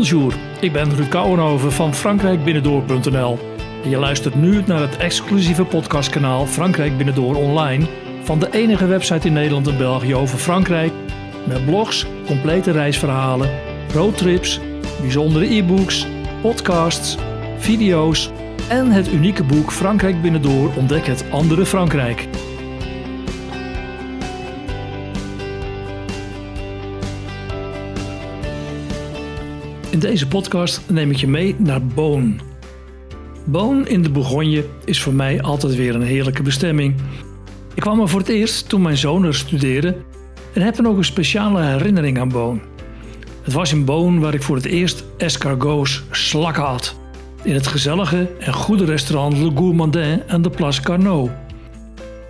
Bonjour, ik ben Ruud Kouwenhoven van frankrijkbinnendoor.nl. En je luistert nu naar het exclusieve podcastkanaal Frankrijk Binnendoor Online van de enige website in Nederland en België over Frankrijk met blogs, complete reisverhalen, roadtrips, bijzondere e-books, podcasts, video's en het unieke boek Frankrijk Binnendoor ontdek het andere Frankrijk. In deze podcast neem ik je mee naar Boon. Boon in de Bourgogne is voor mij altijd weer een heerlijke bestemming. Ik kwam er voor het eerst toen mijn zoon er studeerde en heb dan ook een speciale herinnering aan Boon. Het was in Boon waar ik voor het eerst escargots slakken had. In het gezellige en goede restaurant Le Gourmandin aan de Place Carnot.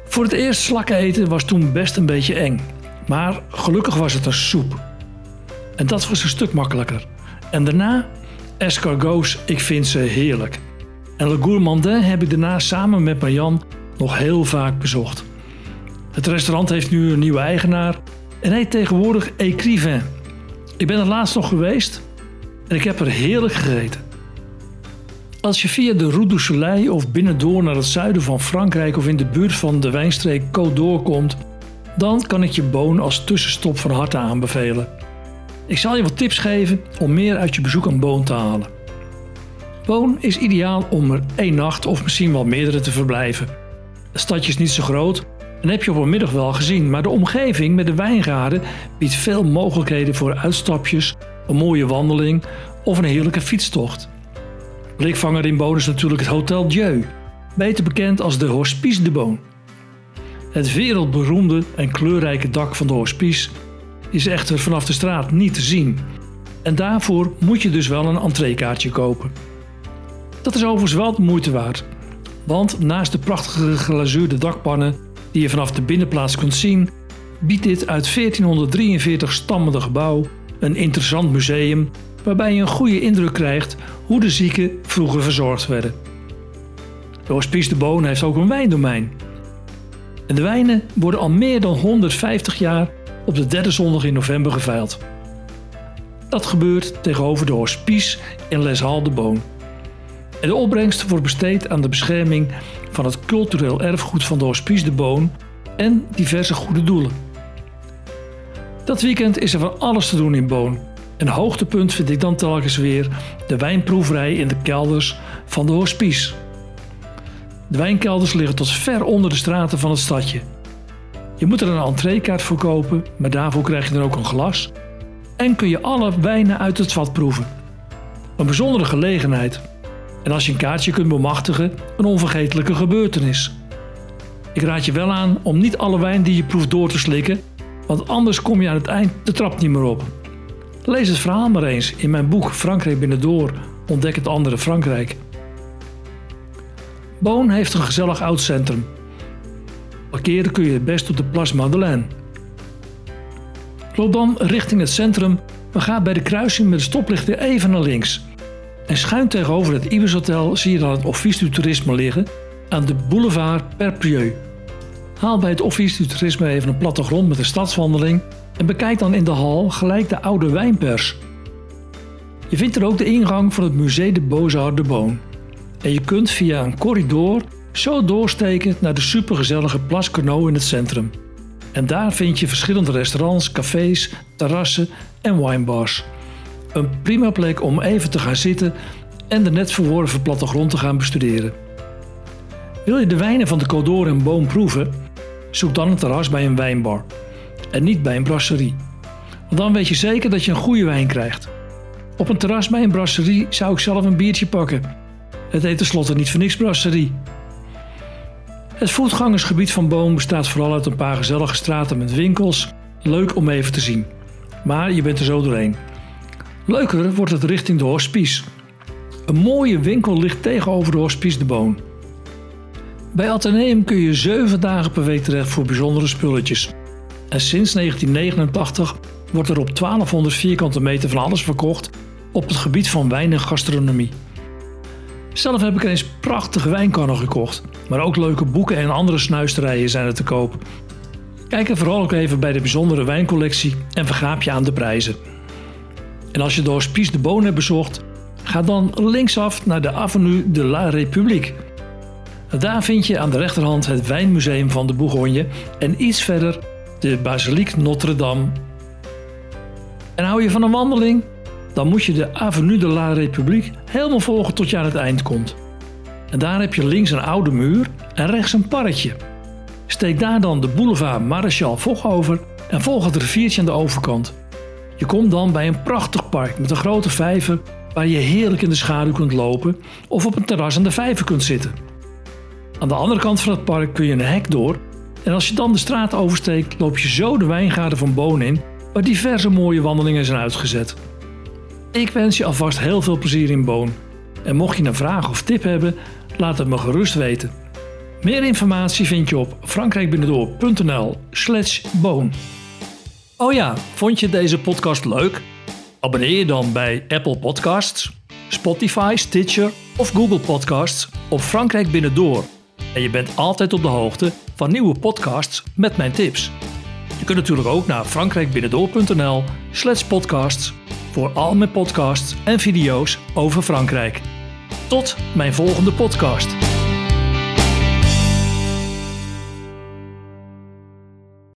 Voor het eerst slakken eten was toen best een beetje eng. Maar gelukkig was het een soep. En dat was een stuk makkelijker. En daarna escargots, ik vind ze heerlijk. En Le Gourmandin heb ik daarna samen met Marjan nog heel vaak bezocht. Het restaurant heeft nu een nieuwe eigenaar en heet tegenwoordig Écrivain. Ik ben er laatst nog geweest en ik heb er heerlijk gegeten. Als je via de Route du Soleil of binnendoor naar het zuiden van Frankrijk of in de buurt van de wijnstreek Côte d'Or komt, dan kan ik je Boon als tussenstop van harte aanbevelen. Ik zal je wat tips geven om meer uit je bezoek aan Boon te halen. Boon is ideaal om er één nacht of misschien wel meerdere te verblijven. Het stadje is niet zo groot en heb je op een middag wel gezien, maar de omgeving met de wijngaarden biedt veel mogelijkheden voor uitstapjes, een mooie wandeling of een heerlijke fietstocht. Blikvanger in Boon is natuurlijk het Hotel Dieu, beter bekend als de Hospice de Boon. Het wereldberoemde en kleurrijke dak van de Hospice is echter vanaf de straat niet te zien. En daarvoor moet je dus wel een entreekaartje kopen. Dat is overigens wel de moeite waard. Want naast de prachtige glazuurde dakpannen die je vanaf de binnenplaats kunt zien, biedt dit uit 1443 stammende gebouw een interessant museum waarbij je een goede indruk krijgt hoe de zieken vroeger verzorgd werden. De Hospice de Boon heeft ook een wijndomein. En de wijnen worden al meer dan 150 jaar op de derde zondag in november geveild. Dat gebeurt tegenover de Hospice in Les Halles de Boon. En de opbrengst wordt besteed aan de bescherming van het cultureel erfgoed van de Hospice de Boon en diverse goede doelen. Dat weekend is er van alles te doen in Boon. Een hoogtepunt vind ik dan telkens weer de wijnproeverij in de kelders van de Hospice. De wijnkelders liggen tot ver onder de straten van het stadje. Je moet er een entreekaart voor kopen, maar daarvoor krijg je dan ook een glas. En kun je alle wijnen uit het vat proeven. Een bijzondere gelegenheid. En als je een kaartje kunt bemachtigen, een onvergetelijke gebeurtenis. Ik raad je wel aan om niet alle wijn die je proeft door te slikken, want anders kom je aan het eind de trap niet meer op. Lees het verhaal maar eens in mijn boek Frankrijk binnendoor, ontdek het andere Frankrijk. Boon heeft een gezellig oud centrum Parkeren kun je het best op de Place Madeleine. Loop dan richting het centrum, maar ga bij de kruising met de stoplichten even naar links. En schuin tegenover het Ibis Hotel zie je dan het Office du Tourisme liggen aan de boulevard Perprieux. Haal bij het Office du Tourisme even een plattegrond met een stadswandeling en bekijk dan in de hal gelijk de oude wijnpers. Je vindt er ook de ingang van het Musée de Beaux-Arts de Beaune. En je kunt via een corridor zo doorstekend naar de supergezellige Place Carnot in het centrum. En daar vind je verschillende restaurants, cafés, terrassen en winebars. Een prima plek om even te gaan zitten en de net verworven plattegrond te gaan bestuderen. Wil je de wijnen van de Côte en Boom proeven? Zoek dan een terras bij een wijnbar. En niet bij een brasserie. Want dan weet je zeker dat je een goede wijn krijgt. Op een terras bij een brasserie zou ik zelf een biertje pakken. Het heet tenslotte niet voor niks brasserie. Het voetgangersgebied van Boom bestaat vooral uit een paar gezellige straten met winkels. Leuk om even te zien. Maar je bent er zo doorheen. Leuker wordt het richting de Hospice. Een mooie winkel ligt tegenover de Hospice de Boon. Bij Atheneum kun je 7 dagen per week terecht voor bijzondere spulletjes. En sinds 1989 wordt er op 1200 vierkante meter van alles verkocht op het gebied van wijn en gastronomie. Zelf heb ik eens prachtige wijnkannen gekocht, maar ook leuke boeken en andere snuisterijen zijn er te koop. Kijk er vooral ook even bij de bijzondere wijncollectie en vergaap je aan de prijzen. En als je door Spies de Boon hebt bezocht, ga dan linksaf naar de Avenue de la République. Daar vind je aan de rechterhand het Wijnmuseum van de Bourgogne en iets verder de Basilique Notre-Dame. En hou je van een wandeling? Dan moet je de Avenue de la République helemaal volgen tot je aan het eind komt. En daar heb je links een oude muur en rechts een parkje. Steek daar dan de boulevard Maréchal Foch over en volg het riviertje aan de overkant. Je komt dan bij een prachtig park met een grote vijver waar je heerlijk in de schaduw kunt lopen of op een terras aan de vijver kunt zitten. Aan de andere kant van het park kun je een hek door en als je dan de straat oversteekt loop je zo de wijngaarden van Boon in waar diverse mooie wandelingen zijn uitgezet. Ik wens je alvast heel veel plezier in Boon. En mocht je een vraag of tip hebben, laat het me gerust weten. Meer informatie vind je op frankrijkbinnendoor.nl slash boon. Oh ja, vond je deze podcast leuk? Abonneer je dan bij Apple Podcasts, Spotify, Stitcher of Google Podcasts op Frankrijk Binnendoor. En je bent altijd op de hoogte van nieuwe podcasts met mijn tips. Je kunt natuurlijk ook naar frankrijkbinnendoor.nl slash podcasts voor al mijn podcasts en video's over Frankrijk. Tot mijn volgende podcast.